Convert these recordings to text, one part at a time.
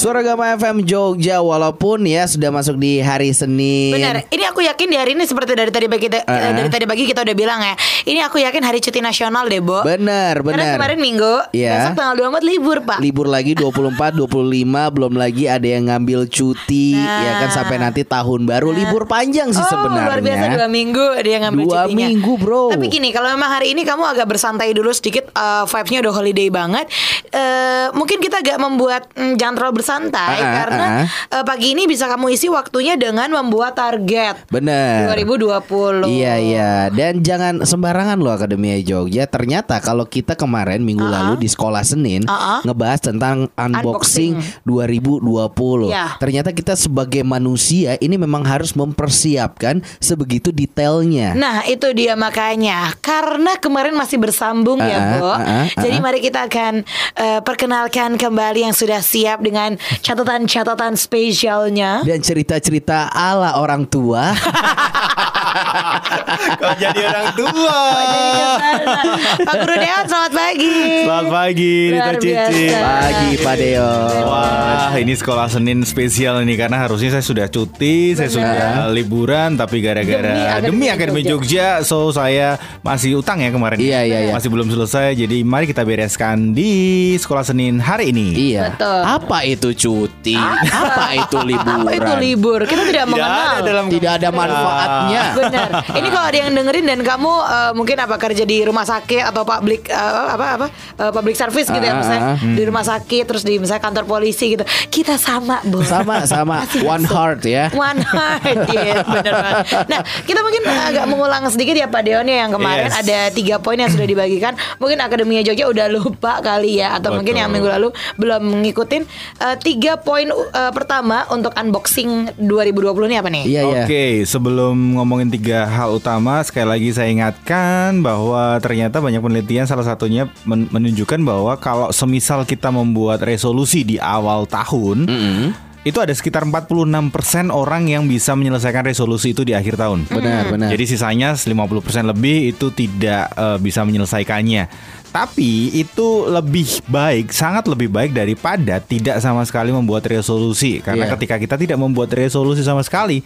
Suara Gama FM Jogja walaupun ya sudah masuk di hari Senin. Benar. Ini aku yakin di hari ini seperti dari tadi pagi kita Uh-uh. dari tadi pagi kita udah bilang ya. Ini aku yakin hari cuti nasional deh, Bo. Benar, Karena benar. kemarin Minggu, Iya. besok tanggal 24 libur, Pak. Libur lagi 24, 25 belum lagi ada yang ngambil cuti Nah. ya kan sampai nanti tahun baru libur panjang sih Oh, sebenarnya. luar biasa dua minggu dia ngambil Dua cutinya. minggu, bro. Tapi gini, kalau memang hari ini kamu agak bersantai dulu sedikit, uh, vibes-nya udah holiday banget. eh, mungkin kita agak membuat mm, jangan terlalu bersantai Ah, ah, karena ah. eh, pagi ini bisa kamu isi waktunya dengan membuat target. Bener 2020. Iya iya dan jangan sembarangan loh Akademia Jogja. Ternyata kalau kita kemarin minggu lalu di sekolah Senin Uh-uh. ngebahas tentang unboxing, Unboxing. 2020. Iya. Ternyata kita sebagai manusia ini memang harus mempersiapkan sebegitu detailnya. Nah itu dia makanya Karena kemarin masih bersambung ya Ah, Bo ah, ah, Jadi ah. mari kita akan eh, Perkenalkan kembali yang sudah siap Dengan catatan-catatan spesialnya Dan cerita-cerita ala orang tua. Kok jadi orang tua? Pak Guru Dewan selamat pagi Selamat pagi, Rita Cici. Pagi Pak Deo. Wah, ini sekolah Senin spesial nih karena harusnya saya sudah cuti, saya sudah liburan, tapi Demi gara-gara Akademi demi Akademi Jogja, so saya masih utang ya kemarin. Iya, iya, iya. Masih belum selesai, jadi mari kita bereskan di sekolah Senin hari ini. Iya. Betul. Apa itu cuti? Apa itu liburan? Apa itu libur? Kita tidak Tidak mengenal ada dalam Tidak ada manfaatnya. Benar. Ini kalau ada yang dengerin dan kamu eh, mungkin apa kerja di rumah sakit atau public eh, apa apa eh, public service gitu ya Ah, misalnya ah, di rumah sakit terus di misalnya kantor polisi gitu. Kita sama, Bos. Sama sama Masih one masuk. heart ya. One heart, iya benar banget. Nah, kita mungkin agak mengulang sedikit ya Pak Deon ya yang kemarin Yes. ada tiga poin yang sudah dibagikan. Mungkin Akademia Jogja udah lupa kali ya, atau mungkin Betul. yang minggu lalu belum ngikutin. Eh, tiga poin eh, pertama untuk unboxing 2020 ini apa nih? Iya iya. Oke, sebelum ngomongin tiga hal utama, sekali lagi saya ingatkan bahwa ternyata banyak penelitian salah satunya men- menunjukkan bahwa kalau semisal kita membuat resolusi di awal tahun, itu ada sekitar 46% orang yang bisa menyelesaikan resolusi itu di akhir tahun. Benar benar. Jadi sisanya 50% lebih itu tidak eh, bisa menyelesaikannya. Tapi itu lebih baik, sangat lebih baik daripada tidak sama sekali membuat resolusi. Karena Iya. ketika kita tidak membuat resolusi sama sekali,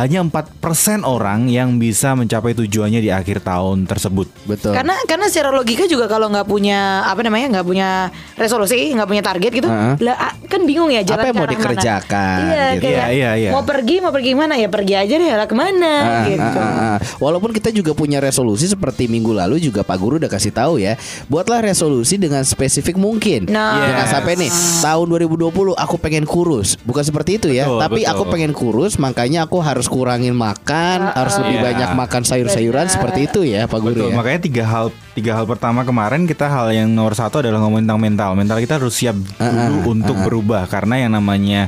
hanya 4% orang yang bisa mencapai tujuannya di akhir tahun tersebut. Betul. Karena karena secara logika juga kalau nggak punya apa namanya nggak punya resolusi nggak punya target gitu, Heeh. lah ah, kan bingung ya jalan Apa yang mau mana. dikerjakan, Iya, gitu. kayak Iya, iya, iya. mau pergi mau pergi mana ya pergi aja deh lah ke mana Ah, gitu. ah, ah, ah. Walaupun kita juga punya resolusi seperti minggu lalu juga Pak Guru udah kasih tahu ya, buatlah resolusi dengan spesifik mungkin. Nah. Jangan Yes. sampai nih tahun 2020 aku pengen kurus, bukan seperti itu ya. Betul, Tapi betul. aku pengen kurus, makanya aku harus kurangin makan, harus lebih Iya. banyak makan sayur-sayuran seperti itu ya Pak Guru Betul, ya. makanya tiga hal tiga hal pertama kemarin kita hal yang nomor satu adalah ngomongin tentang mental. Mental kita harus siap dulu untuk berubah karena yang namanya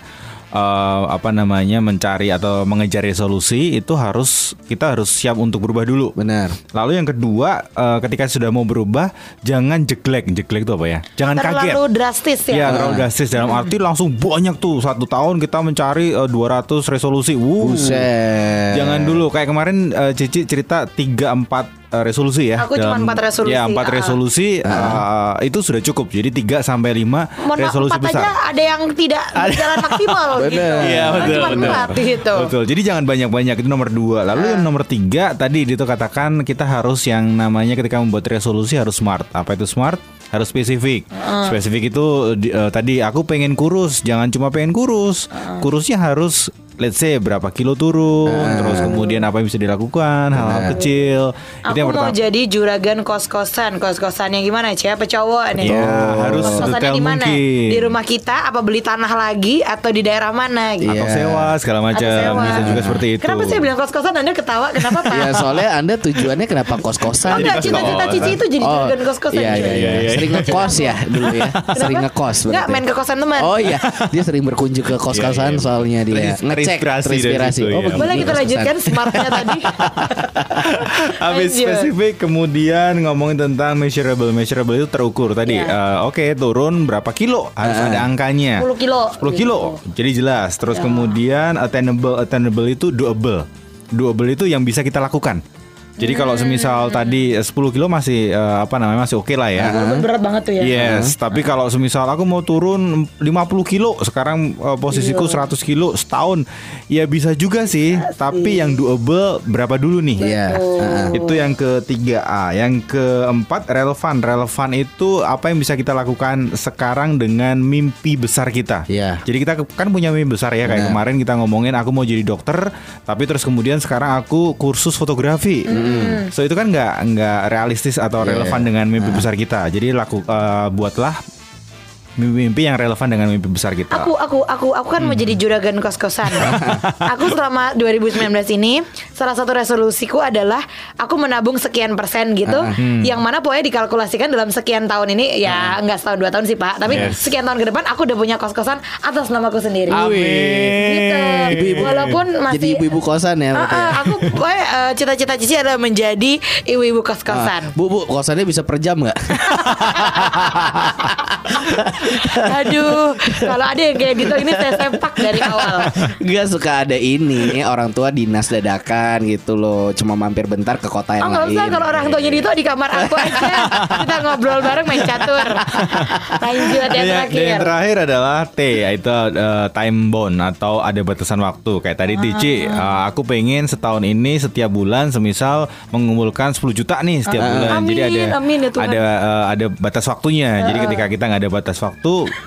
eh, apa namanya mencari atau mengejar resolusi itu harus kita harus siap untuk berubah dulu. Benar. Lalu yang kedua, eh, ketika sudah mau berubah, jangan jeglek. Jeglek itu apa ya? Jangan kaget. Terlalu drastis ya. Iya terlalu drastis dalam arti langsung banyak tuh satu tahun kita mencari eh, 200 resolusi. Wuh. Buset. Jangan dulu kayak kemarin eh, Cici cerita 3 4 eh, resolusi ya. Aku cuma empat resolusi, Ya, 4 ah. resolusi eh, itu sudah cukup. Jadi 3 sampai 5 Mohon maaf, resolusi empat besar. aja ada yang tidak berjalan maksimal gitu. Iya betul Cuma betul. empat gitu. Betul. Jadi jangan banyak-banyak itu nomor dua. Lalu yang nomor tiga tadi itu katakan kita harus yang namanya ketika membuat resolusi harus smart. Apa itu smart? Harus spesifik. Spesifik itu di- eh, tadi aku pengen kurus. Jangan cuma pengen kurus. Kurusnya harus let's say berapa kilo turun. Terus kemudian apa yang bisa dilakukan. Hal-hal kecil. Aku itu yang mau pertama. jadi juragan kos-kosan. Kos-kosannya gimana, Cia? Apa cowok nih? Ya, harus detail di mana? mungkin. Di rumah kita apa beli tanah lagi atau di daerah mana gitu? Atau Iya. sewa segala macam. Atau sewa. Bisa juga seperti itu. Kenapa saya bilang kos-kosan Anda ketawa? Kenapa, Pak? Ya soalnya Anda tujuannya kenapa Oh, kos-kosan? enggak, cita-cita Cici itu jadi Oh, juragan kos-kosan. iya, cuy. iya, iya, iya. Sering ngekos ya dulu ya. Sering ngekos Enggak, main ke kosan teman. Oh iya, dia sering berkunjung ke kos-kosan Iya, iya. soalnya dia ngecek terinspirasi dari terinspirasi. situ, Oh, begitu Boleh kita lanjutkan smartnya tadi? Habis spesifik kemudian ngomongin tentang measurable. Measurable itu terukur tadi. Iya. eh, Oke, turun berapa kilo? Harus Ah. ada angkanya. 10 kilo. 10 kilo. Jadi jelas. Terus Ya. kemudian attainable attainable itu doable. Doable itu yang bisa kita lakukan. Jadi kalau semisal tadi eh, 10 kilo masih eh, apa namanya masih oke lah ya. Berat banget tuh ya. Yes, tapi kalau semisal aku mau turun 50 kilo, sekarang eh, posisiku Iya. 100 kilo setahun, ya bisa juga sih. Tapi yang doable berapa dulu nih? Iya. Heeh. Itu yang ketiga A, yang keempat relevan. Relevan itu apa yang bisa kita lakukan sekarang dengan mimpi besar kita. Iya. Jadi kita kan punya mimpi besar ya kayak Benar. kemarin kita ngomongin aku mau jadi dokter, tapi terus kemudian sekarang aku kursus fotografi. So itu kan nggak nggak realistis atau Iya, relevan iya. dengan mimpi besar kita. Jadi laku eh, buatlah mimpi-mimpi yang relevan dengan mimpi besar kita. Aku aku aku aku kan mau jadi juragan kos-kosan. aku selama 2019 ini salah satu resolusiku adalah aku menabung sekian persen gitu, yang mana pokoknya dikalkulasikan dalam sekian tahun ini ya nggak setahun dua tahun sih pak, tapi Yes. sekian tahun ke depan aku udah punya kos-kosan atas namaku sendiri. Amin. Gitu. Ibu-ibu. Walaupun masih Jadi ibu-ibu kosan ya. Ya? ah, aku pokoknya eh, cita-cita Cici adalah menjadi ibu-ibu kos-kosan. Ah, Bu, bu, kosannya bisa per jam nggak? Aduh, kalau ada yang kayak gitu ini saya sempak dari awal. Gak suka ada ini orang tua dinas dadakan gitu loh. Cuma mampir bentar ke kota Oh yang nggak lain. usah kalau orang tuanya Dito di kamar aku aja. Kita ngobrol bareng main catur. Lanjut yang Dan yang, dan terakhir yang terakhir adalah T yaitu eh, time bond atau ada batasan waktu. Kayak tadi Tici eh, aku pengen setahun ini setiap bulan semisal mengumpulkan 10 juta nih setiap bulan. Amin, jadi ada amin ya Tuhan. ada eh, ada batas waktunya. Jadi ketika kita nggak ada batas waktu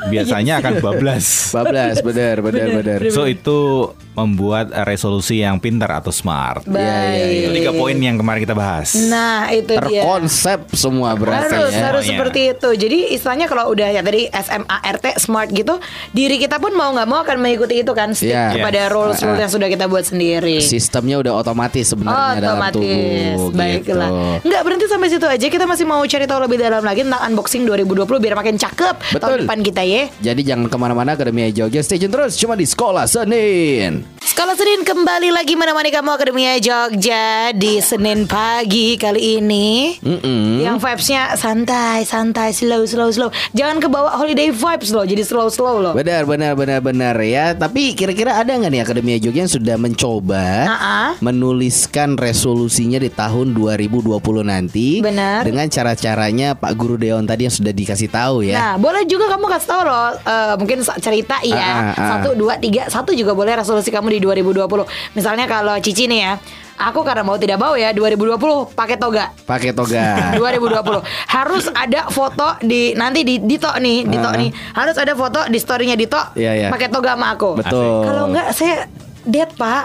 biasanya akan bablas. Bablas, bener, bener, bener so itu membuat resolusi yang pintar atau smart. Baik. Iya, iya, itu tiga poin yang kemarin kita bahas. Nah itu dia. Terkonsep semua berarti harus ya harus Semuanya. seperti itu. Jadi istilahnya kalau udah ya tadi SMART smart gitu diri kita pun mau nggak mau akan mengikuti itu kan stick Iya. kepada Yes. rules rules yang sudah kita buat sendiri. Sistemnya udah otomatis sebenarnya dalam Otomatis. tubuh Baiklah. Gitu. Nggak berhenti sampai situ aja. Kita masih mau cari tahu lebih dalam lagi Tentang unboxing 2020 Biar makin cakep. Tahun Betul. depan kita ya Jadi jangan ke mana-mana Akademia Jogja Stay tune terus cuma di Sekolah Senin Sekolah Senin kembali lagi menemani kamu Akademia Jogja di Senin pagi kali ini. Mm-mm. Yang vibesnya santai, santai, slow, slow, slow. Jangan kebawa holiday vibes loh, jadi slow, slow loh. Benar, benar, benar, benar ya. Tapi kira-kira ada nggak nih Akademia Jogja yang sudah mencoba Ah-ah. menuliskan resolusinya di tahun 2020 nanti Benar. dengan cara-caranya Pak Guru Deon tadi yang sudah dikasih tahu ya. Nah, boleh juga kamu kasih tahu loh, eh, mungkin cerita ya, ah, ah. satu, dua, tiga, satu juga boleh resolusi kamu di 2020. Misalnya kalau Cici nih ya, aku karena mau tidak mau ya 2020 pakai toga. Pakai toga. 2020 harus ada foto di nanti di Dito nih Dito Ah. nih harus ada foto di storynya Dito Iya, iya. pakai toga sama aku Betul. kalau enggak saya dead pak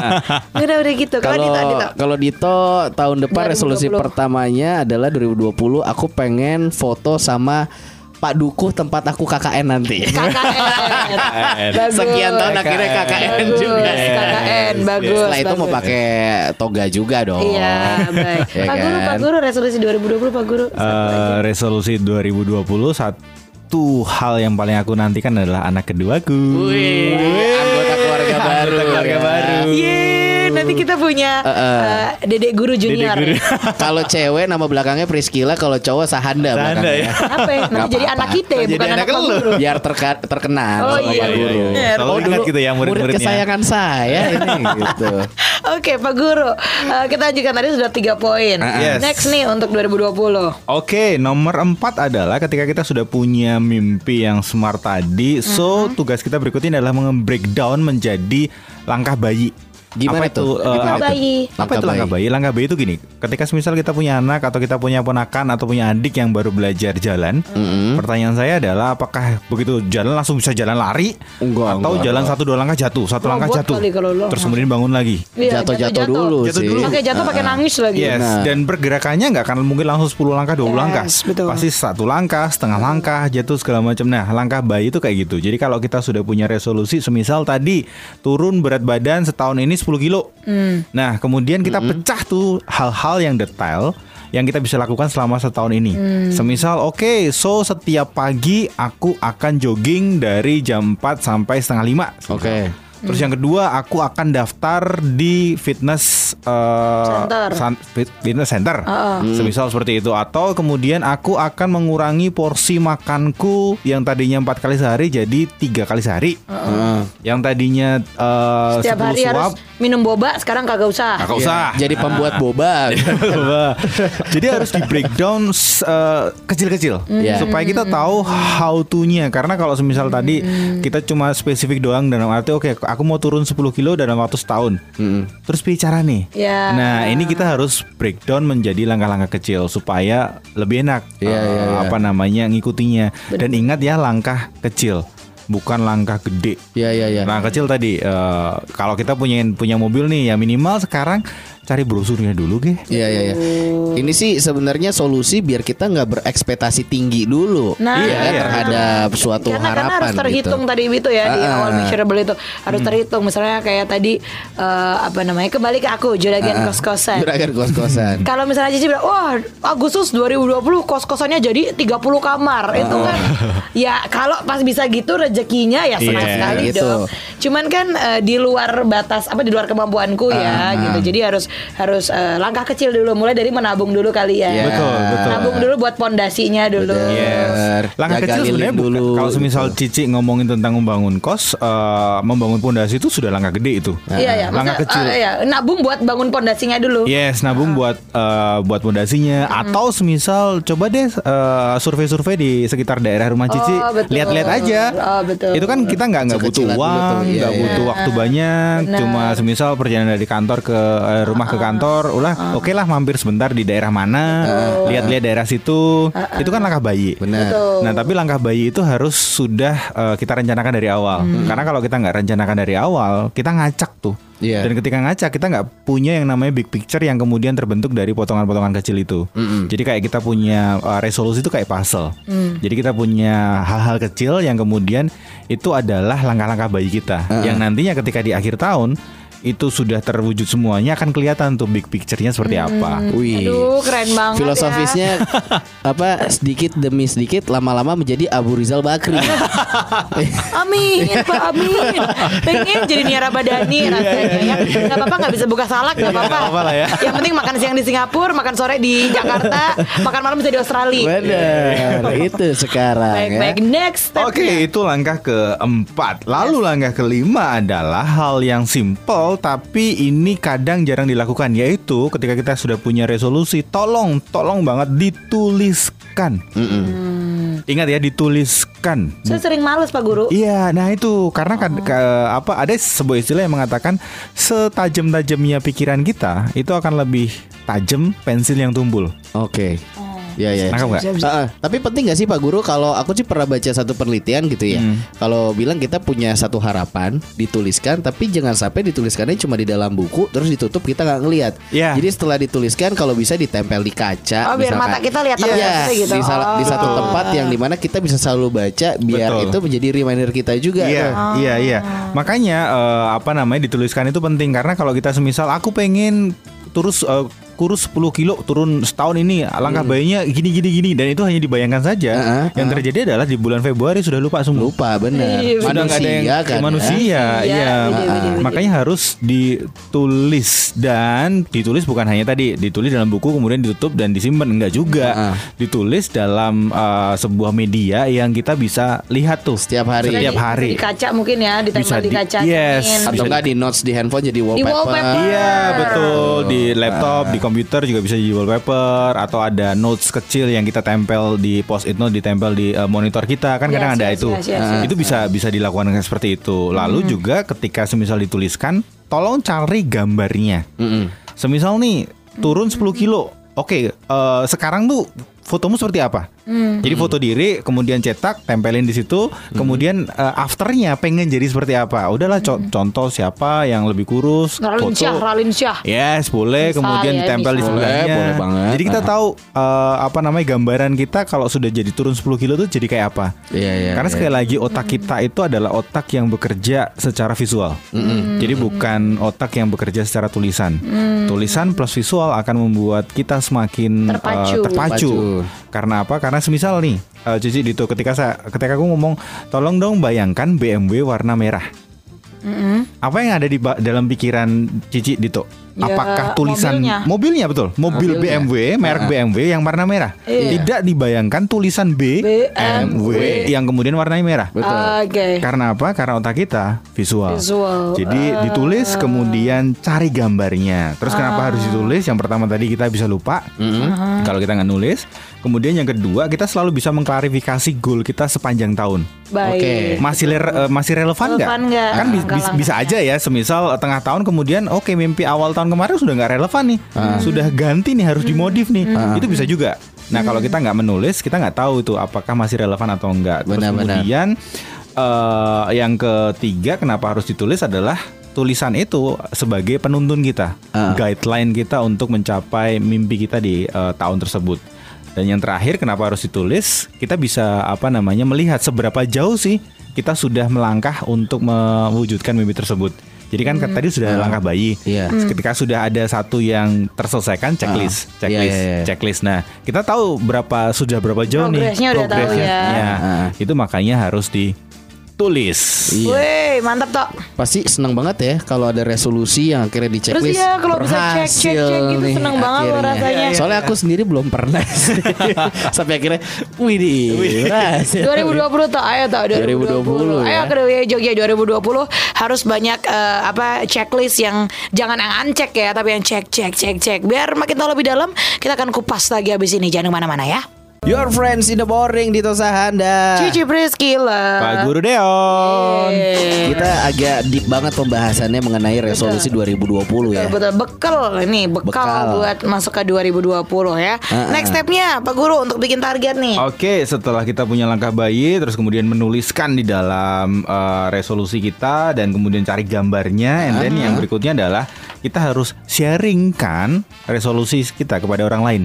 udah udah gitu kalau Kalau Dito Dito kalau Dito tahun depan 2020. resolusi pertamanya adalah 2020 aku pengen foto sama Pak Dukuh tempat aku KKN nanti. KKN bagus Sekian tahun akhirnya KKN bagus. juga. KKN bagus Setelah itu mau bagus. pakai toga juga dong. Iya baik Ya Pak Guru kan? Pak Guru resolusi 2020 Pak Guru Eh, aja. resolusi 2020 satu hal yang paling aku nantikan adalah anak keduaku. Wih, anggota keluarga baru. Anggota keluarga ya. baru. Yeay, kita punya eh, Dedek Guru Junior guru. Kalau cewek nama belakangnya Priscilla, kalau cowok Sahanda, Sahanda, belakangnya. ya. Apa ya? Nanti jadi anak kita Jadi bukan anak anak. Guru Biar terka- terkenal Oh, iya, Pak iya, Guru. iya. Oh, ingat dulu gitu ya murid kesayangan saya ini gitu. Oke Pak Guru Eh, Kita lanjutkan tadi sudah tiga poin Yes. Next nih untuk 2020 Oke, nomor empat adalah ketika kita sudah punya mimpi yang smart tadi, so tugas kita berikutnya adalah menge-breakdown menjadi langkah bayi. Gimana Apa itu, eh, tuh? Bayi. Apa Langkah itu langkah bayi. Langkah bayi itu gini. Ketika misal kita punya anak atau kita punya ponakan atau punya adik yang baru belajar jalan, pertanyaan saya adalah apakah begitu jalan langsung bisa jalan lari Enggak, atau enggak, jalan enggak. satu dua langkah jatuh, satu Robot langkah jatuh, kali kalau lo. terus kemudian bangun lagi. Iya, Jatuh-jatuh dulu Jatuh sih. dulu. Oke jatuh pakai nangis lagi Yes, Nah. dan pergerakannya nggak akan mungkin langsung 10 langkah, 20 Yes, langkah. betul. Pasti satu langkah, setengah langkah, jatuh segala macam. Nah, langkah bayi itu kayak gitu. Jadi kalau kita sudah punya resolusi, semisal tadi turun berat badan setahun ini 10 kilo. Hmm. Nah, kemudian kita pecah tuh hal-hal yang detail yang kita bisa lakukan selama setahun ini. Hmm. Semisal, oke, so setiap pagi aku akan jogging dari jam 4 sampai setengah 5. Oke. Terus yang kedua, aku akan daftar di fitness eh, Center. san- fit- fitness center. Heeh. Semisal seperti itu atau kemudian aku akan mengurangi porsi makanku yang tadinya empat kali sehari jadi tiga kali sehari. Heeh. Yang tadinya eh, Setiap 10 hari suap, harus minum boba, sekarang kagak usah. Kakak usah. Jadi pembuat boba. Jadi harus di breakdown eh, kecil-kecil Iya. supaya kita tahu how to-nya karena kalau semisal tadi kita cuma spesifik doang dalam arti oke aku mau turun 10 kilo dalam waktu setahun. Mm-mm. Terus bicara nih. Ya. Nah, ini kita harus breakdown menjadi langkah-langkah kecil supaya lebih enak Iya, eh, iya, iya. apa namanya ngikutinya. Dan ingat ya langkah kecil, bukan langkah gede. Iya iya iya. Langkah kecil tadi eh, kalau kita punya punya mobil nih ya minimal sekarang cari brosurnya dulu, ge. Iya iya iya. Ini sih sebenarnya solusi biar kita nggak berekspektasi tinggi dulu Nah, ya, iya. terhadap suatu karena, karena harapan harus terhitung gitu. tadi itu ya di Ah, awal ah. measurable itu harus terhitung misalnya kayak tadi eh, apa namanya kembali ke aku juragan Ah, ah. kos-kosan Juragan kos-kosan. kalau misalnya Cici bilang, wah Agustus 2020 kos-kosannya jadi 30 kamar Itu Oh. kan Ya kalau pas bisa gitu rezekinya ya senang Iya, sekali gitu. dong Cuman kan eh, di luar batas Apa di luar kemampuanku ya Ah, gitu. Jadi harus harus eh, langkah kecil dulu Mulai dari menabung dulu kali ya Iya. Betul, betul. Nabung dulu buat pondasinya dulu Betul. Bener. Langkah Jaga kecil sebenarnya bukan. dulu, Kalau semisal gitu. Cici ngomongin tentang membangun kos, eh, membangun pondasi itu sudah langkah gede itu. Iya ya, Langkah kecil. ya, nabung buat bangun pondasinya dulu. Yes, nabung buat eh, buat pondasinya atau semisal coba deh eh, survei-survei di sekitar daerah rumah Cici, Oh, betul. lihat-lihat aja. Oh, betul. Itu kan kita nggak nggak butuh uang, iya, nggak iya. butuh waktu banyak, Benar. cuma semisal perjalanan dari kantor ke eh, rumah ke kantor, ulah oke lah mampir sebentar di daerah mana, lihat-lihat daerah situ, itu kan langkah bayi. Benar. Nah, tapi langkah bayi itu harus sudah eh, kita rencanakan dari awal. Hmm. Karena kalau kita nggak rencanakan dari awal, kita ngacak tuh. Iya. Dan ketika ngacak, kita nggak punya yang namanya big picture yang kemudian terbentuk dari potongan-potongan kecil itu. Jadi kayak kita punya eh, resolusi itu kayak puzzle. Hmm. Jadi kita punya hal-hal kecil yang kemudian itu adalah langkah-langkah bayi kita. Yang nantinya ketika di akhir tahun itu sudah terwujud semuanya akan kelihatan tuh big picture-nya seperti apa. Wih. Aduh, keren banget ya. Filosofisnya apa sedikit demi sedikit lama-lama menjadi Abu Rizal Bakri. Amin, Pak Amin. Pengen jadi Nia Rabadani rasanya ya. Gak apa-apa gak bisa buka salak gak apa-apa. Nggak apa-apa lah ya. Yang penting makan siang di Singapura, makan sore di Jakarta, makan malam bisa di Australia. Benar, itu sekarang Baik, ya. baik. Next step. Oke, itu langkah keempat. Lalu langkah kelima adalah hal yang simpel tapi ini kadang jarang dilakukan yaitu ketika kita sudah punya resolusi, tolong, tolong banget dituliskan. Ingat ya, dituliskan. Saya sering males Pak Guru. Iya, nah itu karena kan ke- apa ada sebuah istilah yang mengatakan setajam-tajamnya pikiran kita itu akan lebih tajam pensil yang tumbul. Oke. Ya ya. Nggak? Ah, ah. Tapi penting gak sih Pak Guru kalau aku sih pernah baca satu penelitian gitu ya. Hmm. Kalau bilang kita punya satu harapan dituliskan tapi jangan sampai dituliskannya cuma di dalam buku terus ditutup kita nggak ngelihat. Iya. Jadi setelah dituliskan kalau bisa ditempel di kaca. Oh, biar mata kita lihat Iya, terus gitu. Di, sal- di satu Oh. tempat yang di mana kita bisa selalu baca biar Betul. itu menjadi reminder kita juga. Iya, tuh. iya, iya. Makanya eh, apa namanya dituliskan itu penting karena kalau kita semisal aku pengen terus eh, kurus 10 kilo turun setahun ini langkah bayinya gini gini gini dan itu hanya dibayangkan saja. Hmm. Heeh, yang terjadi adalah di bulan Februari sudah lupa semua. Lupa benar. Iya, Sudah nggak ada yang kan, ya? manusia, bide, bide, bide. Makanya harus ditulis dan ditulis bukan hanya tadi ditulis dalam buku kemudian ditutup dan disimpan enggak juga. Ah. Ditulis dalam eh, sebuah media yang kita bisa lihat tuh Setiap hari. Setiap Di- hari. Di kaca mungkin ya, ditempel Bisa di di- kaca. yes. Atau enggak di notes di handphone jadi wallpaper. wallpaper. Iya betul di laptop, di komputer juga bisa jadi wallpaper atau ada notes kecil yang kita tempel di post it note ditempel di eh, monitor kita kan Yes, kadang ada yes, itu. yes, yes, yes. Itu bisa bisa dilakukan seperti itu. Lalu juga ketika semisal dituliskan, tolong cari gambarnya. Mm-mm. Semisal nih turun 10 kilo. Oke, eh, sekarang tuh fotomu seperti apa? Hmm. Jadi foto diri, kemudian cetak, tempelin di situ, kemudian eh, afternya pengen jadi seperti apa? Udahlah co- contoh siapa yang lebih kurus, Ralin Syah, Ralin Syah. Yes, boleh. Bisa kemudian ya, ditempel di sebelahnya. Boleh, boleh banget. Jadi kita tahu eh, apa namanya gambaran kita kalau sudah jadi turun 10 kilo tuh jadi kayak apa? Iya, iya. Karena iya. sekali lagi otak kita itu adalah otak yang bekerja secara visual. Jadi bukan otak yang bekerja secara tulisan. Tulisan plus visual akan membuat kita semakin eh, Terpacu. terpacu. Karena apa? Karena semisal nih, eh, Cici Dito ketika saya ketika aku ngomong, tolong dong bayangkan BMW warna merah. Mm-mm. apa yang ada di dalam pikiran Cici Dito? Ya, Apakah tulisan mobilnya. betul, mobil Mobilnya. BMW, merek BMW yang warna merah. Iya. Tidak dibayangkan tulisan BMW yang kemudian warnanya merah. Betul. Oke. Karena apa? Karena otak kita visual. Visual. Jadi Ah. ditulis kemudian cari gambarnya. Terus kenapa harus ditulis? Yang pertama tadi kita bisa lupa Mm-hmm. kalau kita nggak nulis. Kemudian yang kedua kita selalu bisa mengklarifikasi goal kita sepanjang tahun. Baik. Oke. Masih ler- eh, masih relevan nggak? Kan langka bisa aja ya. Semisal tengah tahun kemudian oke mimpi awal tahun kemarin sudah nggak relevan nih, sudah ganti nih harus dimodif nih. Itu bisa juga. Nah kalau kita nggak menulis kita nggak tahu itu apakah masih relevan atau enggak. Terus Benar-benar. kemudian eh, yang ketiga kenapa harus ditulis adalah tulisan itu sebagai penuntun kita, Ah. guideline kita untuk mencapai mimpi kita di eh, tahun tersebut. Dan yang terakhir kenapa harus ditulis? Kita bisa apa namanya melihat seberapa jauh sih kita sudah melangkah untuk mewujudkan mimpi tersebut. Jadi kan tadi sudah langkah bayi. Iya. Ketika sudah ada satu yang terselesaikan checklist, Ah. checklist, Iya, iya, iya. checklist. Nah, kita tahu berapa sudah berapa jauh nih Progresnya udah tahu ya. Iya. Ah. Itu makanya harus ditulis. Iya. Wih, mantap toh. Pasti senang banget ya kalau ada resolusi yang akhirnya di Terus checklist. iya, kalau bisa cek, cek, cek gitu nih senang banget loh rasanya. Soalnya aku sendiri belum pernah sampai akhirnya, wih di berhasil. 2020 toh, ayo toh 2020 2020. Ayo ya. ke Dewi Jogja 2020 harus banyak eh, apa checklist yang jangan yang uncek ya, tapi yang cek cek cek cek. Biar makin tahu lebih dalam, kita akan kupas lagi habis ini. Jangan ke mana-mana ya. Your friends in the boring di Tosahanda. Cici Priskila. Pak Guru Deon. Kita agak deep banget pembahasannya mengenai resolusi 2020 ya. Betul, betul. Bekal ini bekal, Bekal. buat masuk ke 2020 ya. Ah, Next stepnya Pak Guru untuk bikin target nih. Oke, setelah kita punya langkah bayi, terus kemudian menuliskan di dalam eh, resolusi kita dan kemudian cari gambarnya, and then yang berikutnya adalah kita harus sharingkan resolusi kita kepada orang lain.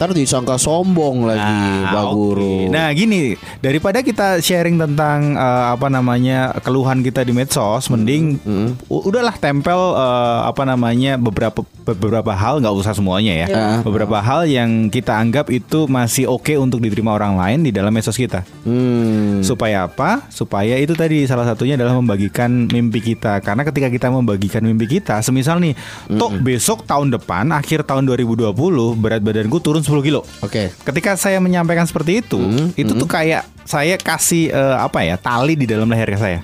Ntar disangka sombong lagi, Pak oke. Guru. Nah, gini, daripada kita sharing tentang eh, apa namanya keluhan kita di medsos, mending u- udahlah tempel eh, apa namanya beberapa beberapa hal nggak usah semuanya ya. Beberapa hal yang kita anggap itu masih oke untuk diterima orang lain di dalam medsos kita. Hmm. Supaya apa? Supaya itu tadi salah satunya adalah membagikan mimpi kita. Karena ketika kita membagikan mimpi kita, semisal nih, toh besok tahun depan akhir tahun 2020 berat badanku turun 10 kilo. Oke. Ketika saya menyampaikan seperti itu, itu tuh kayak saya kasih eh, apa ya tali di dalam leher saya.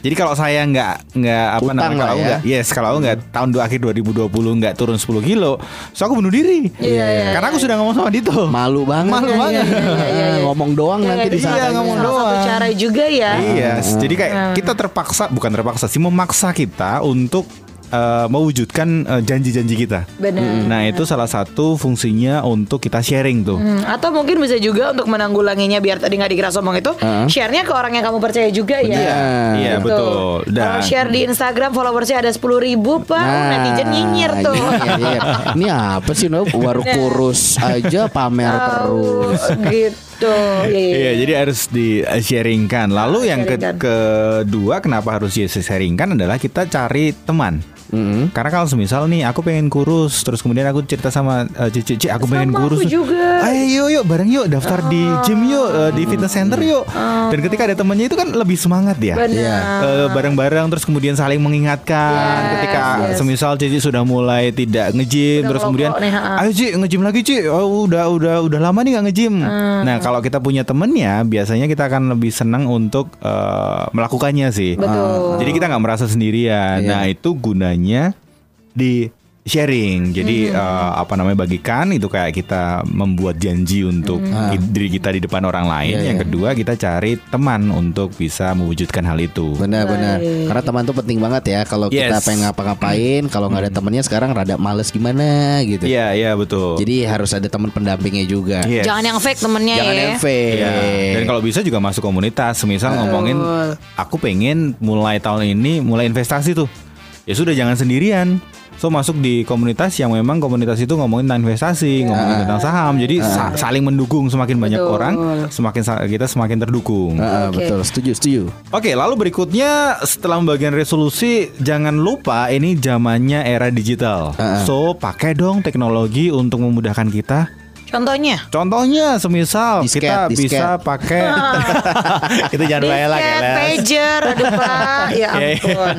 Jadi kalau saya nggak nggak apa Utang namanya kalau ya. nggak yes kalau aku nggak tahun dua akhir 2020 nggak turun 10 kilo, so aku bunuh diri. Karena aku sudah ngomong sama Dito. Malu banget. Malu Iya, banget. iya, iya, iya. Ngomong doang nanti Iya, disangka. iya, ngomong Salah satu doang. cara juga ya. Iya, jadi kayak kita terpaksa bukan terpaksa sih memaksa kita untuk eh, mewujudkan eh, janji-janji kita. Benar. Nah, itu salah satu fungsinya untuk kita sharing tuh. Hmm, atau mungkin bisa juga untuk menanggulanginya biar tadi nggak dikira sombong itu share-nya ke orang yang kamu percaya juga ya. Iya, iya Gitu. betul. Kalau Dan share di Instagram followersnya ada 10 ribu pak, Nah, netizen nyinyir tuh. Iya, iya. Ini apa sih, no? Baru kurus aja pamer terus. Oh, gitu. Iya, iya, Iya, jadi harus di eh, sharingkan. Lalu yang ke- kedua kenapa harus di sharingkan adalah kita cari teman. Mm-mm. Karena kalau semisal nih aku pengen kurus, terus kemudian aku cerita sama eh, Cici, "Ci, aku pengen Sama kurus. aku juga. Ayo yuk, yuk bareng yuk daftar di gym yuk, eh, di fitness center yuk. Dan ketika ada temennya itu kan lebih semangat ya. Iya. Eh, bareng-bareng terus kemudian saling mengingatkan Yes, ketika yes. semisal Cici sudah mulai tidak nge-gym Udah terus kemudian nih, ha-ha. ayo Ci nge-gym lagi Ci oh, udah udah udah lama nih gak nge-gym Hmm. nah kalau kita punya temennya biasanya kita akan lebih senang untuk eh, melakukannya sih Betul. jadi kita nggak merasa sendirian Iya. nah itu gunanya di sharing jadi eh, apa namanya bagikan itu kayak kita membuat janji untuk i- diri kita di depan orang lain Iya, yang iya. kedua kita cari teman untuk bisa mewujudkan hal itu Benar-benar. Karena teman tuh penting banget ya. Kalau kita Yes. pengen ngapa-ngapain, kalau nggak ada temennya sekarang rada males gimana gitu. Iya iya betul. Jadi harus ada teman pendampingnya juga. Yes. Jangan yang fake temennya Jangan ya. yang fake. Iya. Dan kalau bisa juga masuk komunitas. Misal ngomongin aku pengen mulai tahun ini mulai investasi tuh. Ya sudah jangan sendirian. So masuk di komunitas yang memang komunitas itu ngomongin tentang investasi, ngomongin tentang saham. Jadi sa- saling mendukung semakin banyak Betul. orang, semakin sa- kita semakin terdukung. Ah, Oke. Betul, setuju, setuju. Oke, lalu berikutnya setelah pembagian resolusi, jangan lupa ini zamannya era digital. Ah. So, pakai dong teknologi untuk memudahkan kita Contohnya Contohnya semisal Disket, kita disket. bisa pakai itu jangan bayar lagi Disket, Les. pager, aduh pak, ya Ya, ya. ampun.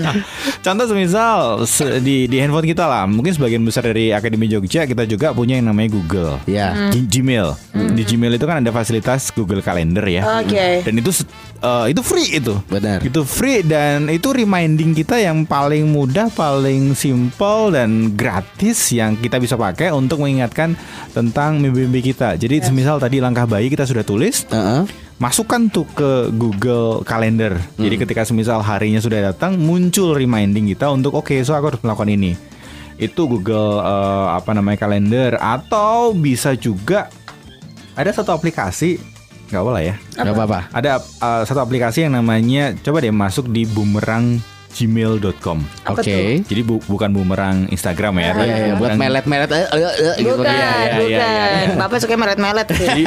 Contoh semisal se- di di handphone kita lah, mungkin sebagian besar dari Akademi Jogja kita juga punya yang namanya Google. Ya. G- Gmail. Di Gmail itu kan ada fasilitas Google Calendar ya. Oke. Dan itu eh, itu free itu. Benar. Itu free dan itu reminding kita yang paling mudah, paling simple dan gratis yang kita bisa pakai untuk mengingatkan tentang mimpi-mimpi kita. Jadi semisal tadi langkah bayi kita sudah tulis, Heeh. masukkan tuh ke Google Calendar. Jadi ketika semisal harinya sudah datang, muncul reminding kita untuk oke, so aku harus melakukan ini. Itu Google eh, apa namanya kalender atau bisa juga ada satu aplikasi nggak boleh ya. Gak apa-apa. Ada uh, satu aplikasi yang namanya coba deh masuk di bumeranggmail.com. Apa Oke. Jadi bu- bukan bumerang Instagram ya. Iya, iya, buat bumerang- melet-melet eh, eh, eh, gitu. Bukan, Iya, iya, bukan. iya, iya. Bapak suka melet-melet. Jadi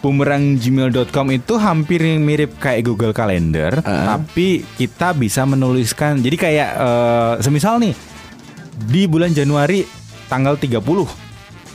bumeranggmail.com itu hampir mirip kayak Google Calendar, tapi kita bisa menuliskan. Jadi kayak eh, semisal nih di bulan Januari tanggal 30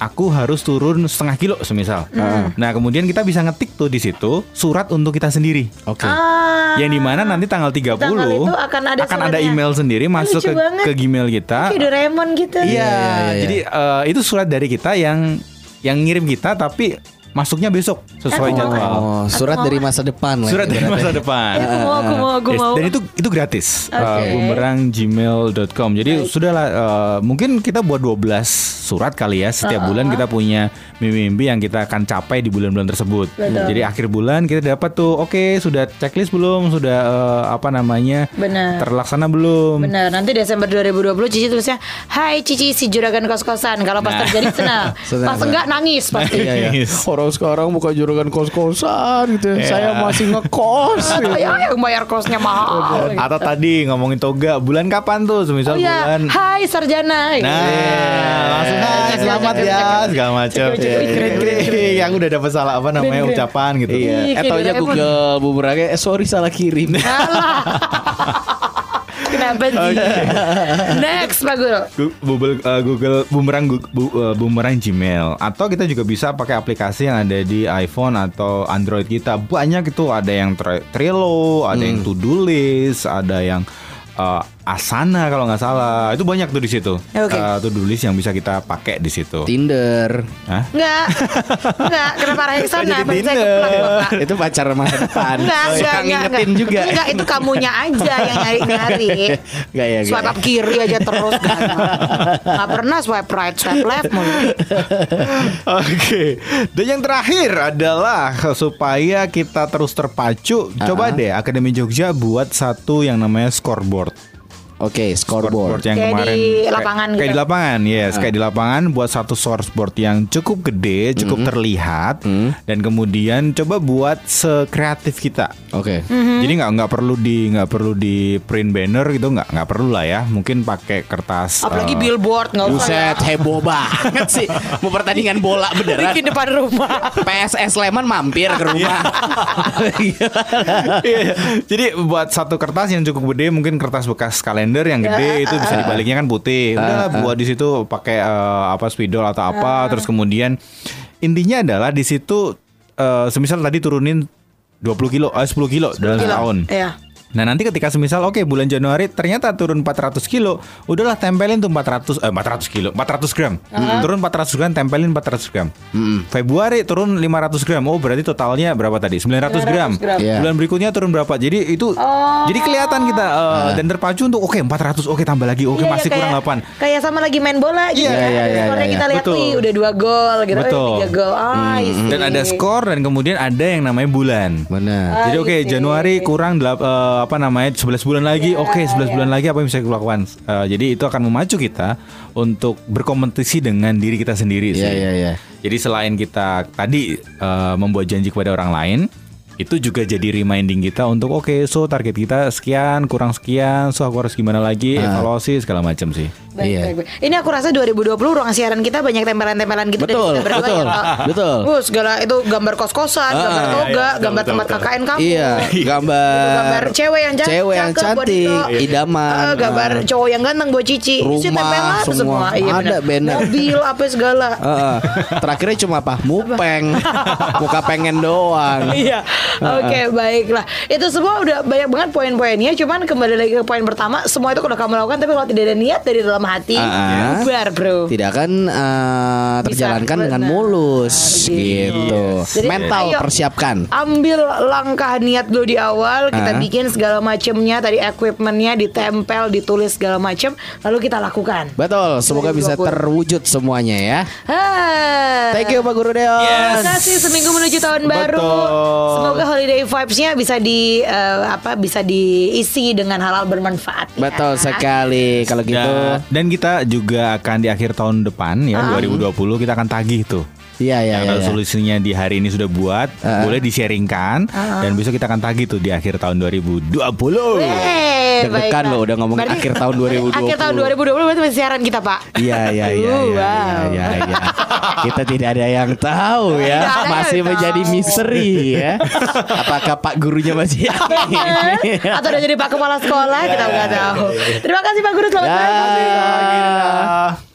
aku harus turun setengah kilo semisal. Nah, kemudian kita bisa ngetik tuh di situ surat untuk kita sendiri. Oke. Ah, Yang di mana nanti tanggal 30 Tanggal itu akan ada suratnya. email sendiri masuk lucu ke, banget. ke Gmail kita. kayak Doraemon gitu. Iya, Iya, iya, iya. jadi eh, itu surat dari kita yang yang ngirim kita tapi masuknya besok sesuai Aku mau. jadwal. Oh, surat dari masa depan lah. Surat dari masa depan. Aku mau, aku mau, aku mau. Dan itu itu gratis. Oke. Uh, bumeranggmail.com. Jadi sudahlah uh, mungkin kita buat 12 surat kali ya setiap bulan kita punya mimpi-mimpi yang kita akan capai di bulan-bulan tersebut. Betul. Jadi akhir bulan kita dapat tuh oke sudah checklist belum? Sudah uh, apa namanya? Benar. Terlaksana belum? Benar, nanti Desember 2020 Cici tulisnya Hai Cici si juragan kos-kosan Kalau pas Nah. terjadi senang Senang, Pas enggak nangis pasti Iya, iya. Orang sekarang bukan juragan kos-kosan gitu. Iya. Saya masih ngekos. Atau ya yang bayar kosnya mahal gitu. Atau tadi ngomongin toga, bulan kapan tuh? Semisal Oh ya, bulan hai sarjana Nah, cek, selamat ya, cek. segala macam. Cek, cek, cek, keren, keren, keren. Yang udah dapat salah apa namanya ucapan gitu. Iya. Ih, Eh Doraemon. Google bumerangnya eh sorry salah kirim. Kenapa sih? Next Pak Guru Gu- Google uh, Google Boomerang Gu- bu- uh, Boomerang Gmail atau kita juga bisa pakai aplikasi yang ada di iPhone atau Android kita banyak itu ada yang Tre- Trello ada yang To Do List ada yang uh, Asana kalau nggak salah itu banyak tuh di situ Oke. Uh, To Do List yang bisa kita pakai di situ Tinder. Hah? Enggak Enggak Kenapa arah ke sana. Itu pacar masa depan. Enggak, Oh, ngingetin enggak. juga. Enggak, itu kamunya aja yang nyari-nyari. Enggak ya, enggak. Swipe up kiri aja terus. Enggak pernah swipe right, swipe left mulu. Oke, dan yang terakhir adalah supaya kita terus terpacu. Coba deh Akademi Jogja buat satu yang namanya scoreboard. Oke, scoreboard. yang Kayak kemarin di kayak- lapangan kayak, gitu. di lapangan, yes, kayak di lapangan buat satu scoreboard yang cukup gede, cukup terlihat, dan kemudian coba buat sekreatif kita. Oke. Hmm. Jadi nggak nggak perlu di nggak perlu di print banner gitu nggak nggak perlu lah ya. Mungkin pakai kertas. Apalagi eh, billboard enggak usah. ya. Buset, heboh banget sih. Mau pertandingan bola beneran. Bikin depan rumah. PSS Sleman mampir ke rumah. Iya. Jadi buat satu kertas yang cukup gede, mungkin kertas bekas kalender yang gede itu bisa dibaliknya kan putih. Udahlah buat di situ pakai eh, apa spidol atau apa, terus kemudian intinya adalah di situ eh, semisal tadi turunin 20 kilo, eh 10 kilo dalam Kilo. setahun. Iya. Nah nanti ketika semisal oke bulan Januari ternyata turun 400 kilo Udahlah tempelin tuh 400 eh 400 kilo 400 gram Turun 400 gram tempelin 400 gram Februari turun 500 gram Oh berarti totalnya berapa tadi 900 gram, 900 gram. Iya. Bulan berikutnya turun berapa Jadi itu Oh. Jadi kelihatan kita eh, Dan terpacu untuk oke 400 Oke tambah lagi Oke Iya, masih iya, kurang kayak, 8 Kayak sama lagi main bola gitu Iya, ya. iya, iya, Skornya iya, kita lihat Betul. nih udah dua gol gitu. Betul. Eh, tiga gol. Ah, see. Dan ada skor dan kemudian ada yang namanya bulan Benar. Jadi oke I see. Januari kurang delap, apa namanya 11 bulan lagi. Oke 11 bulan lagi apa yang bisa kita lakukan? Eh, jadi itu akan memacu kita untuk berkompetisi dengan diri kita sendiri Iya, sih. iya, iya. Jadi selain kita tadi eh, membuat janji kepada orang lain, itu juga jadi reminding kita untuk oke so target kita sekian kurang sekian so aku harus gimana lagi evaluasi segala macam sih Baik, Iya. baik, baik. Ini aku rasa 2020 ruang siaran kita banyak tempelan-tempelan gitu dari Betul, kita berdua betul, ya, betul. Uh, segala itu gambar kos-kosan, gambar toga, iya, betul, gambar betul, tempat betul. KKN kamu. Iya, gambar gambar cewek yang cantik, cewek yang cantik, Dito. idaman. Eh, gambar Ah. cowok yang ganteng buat Cici. Isi Rumah tempelan semua. semua. Iya, Ada benar. banner. Mobil apa segala. Heeh. terakhirnya cuma apa? Mupeng, muka pengen doang. Iya. Oke, baiklah. Itu semua udah banyak banget poin-poinnya. Cuman kembali lagi ke poin pertama, semua itu udah kamu lakukan tapi kalau tidak ada niat dari dalam hati, Ah. bubar, Bro. Tidak akan eh, terjalankan Bisa, dengan mulus gitu. Jadi, Mental ayo. persiapkan. Ambil langkah niat dulu di awal, kita Ah. bikin segala macamnya, tadi equipmentnya ditempel, ditulis segala macam, lalu kita lakukan. Betul, semoga bisa 2020. terwujud semuanya ya. Ah. Thank you Pak Guru Deos. Terima kasih seminggu menuju tahun baru. Betul. Semoga holiday vibes-nya bisa di eh, apa bisa diisi dengan hal-hal bermanfaat. ya. Betul sekali kalau gitu. dan, dan kita juga akan di akhir tahun depan ya 2020 kita akan tagih tuh Iya iya yang iya. iya. resolusinya di hari ini sudah buat Ah. boleh di-sharingkan dan besok kita akan tagih tuh di akhir tahun 2020 Eh, Deg-degan baiklah. loh udah ngomong Berarti- akhir tahun 2020. Akhir tahun 2020 berarti masih siaran kita, Pak. Iya iya iya iya Wow. iya iya iya. Kita tidak ada yang tahu ya. Masih tahu. menjadi misteri ya. Apakah Pak gurunya masih. Atau udah jadi Pak Kepala Sekolah, kita nggak tahu. Terima kasih Pak Guru, selamat Ya. pagi.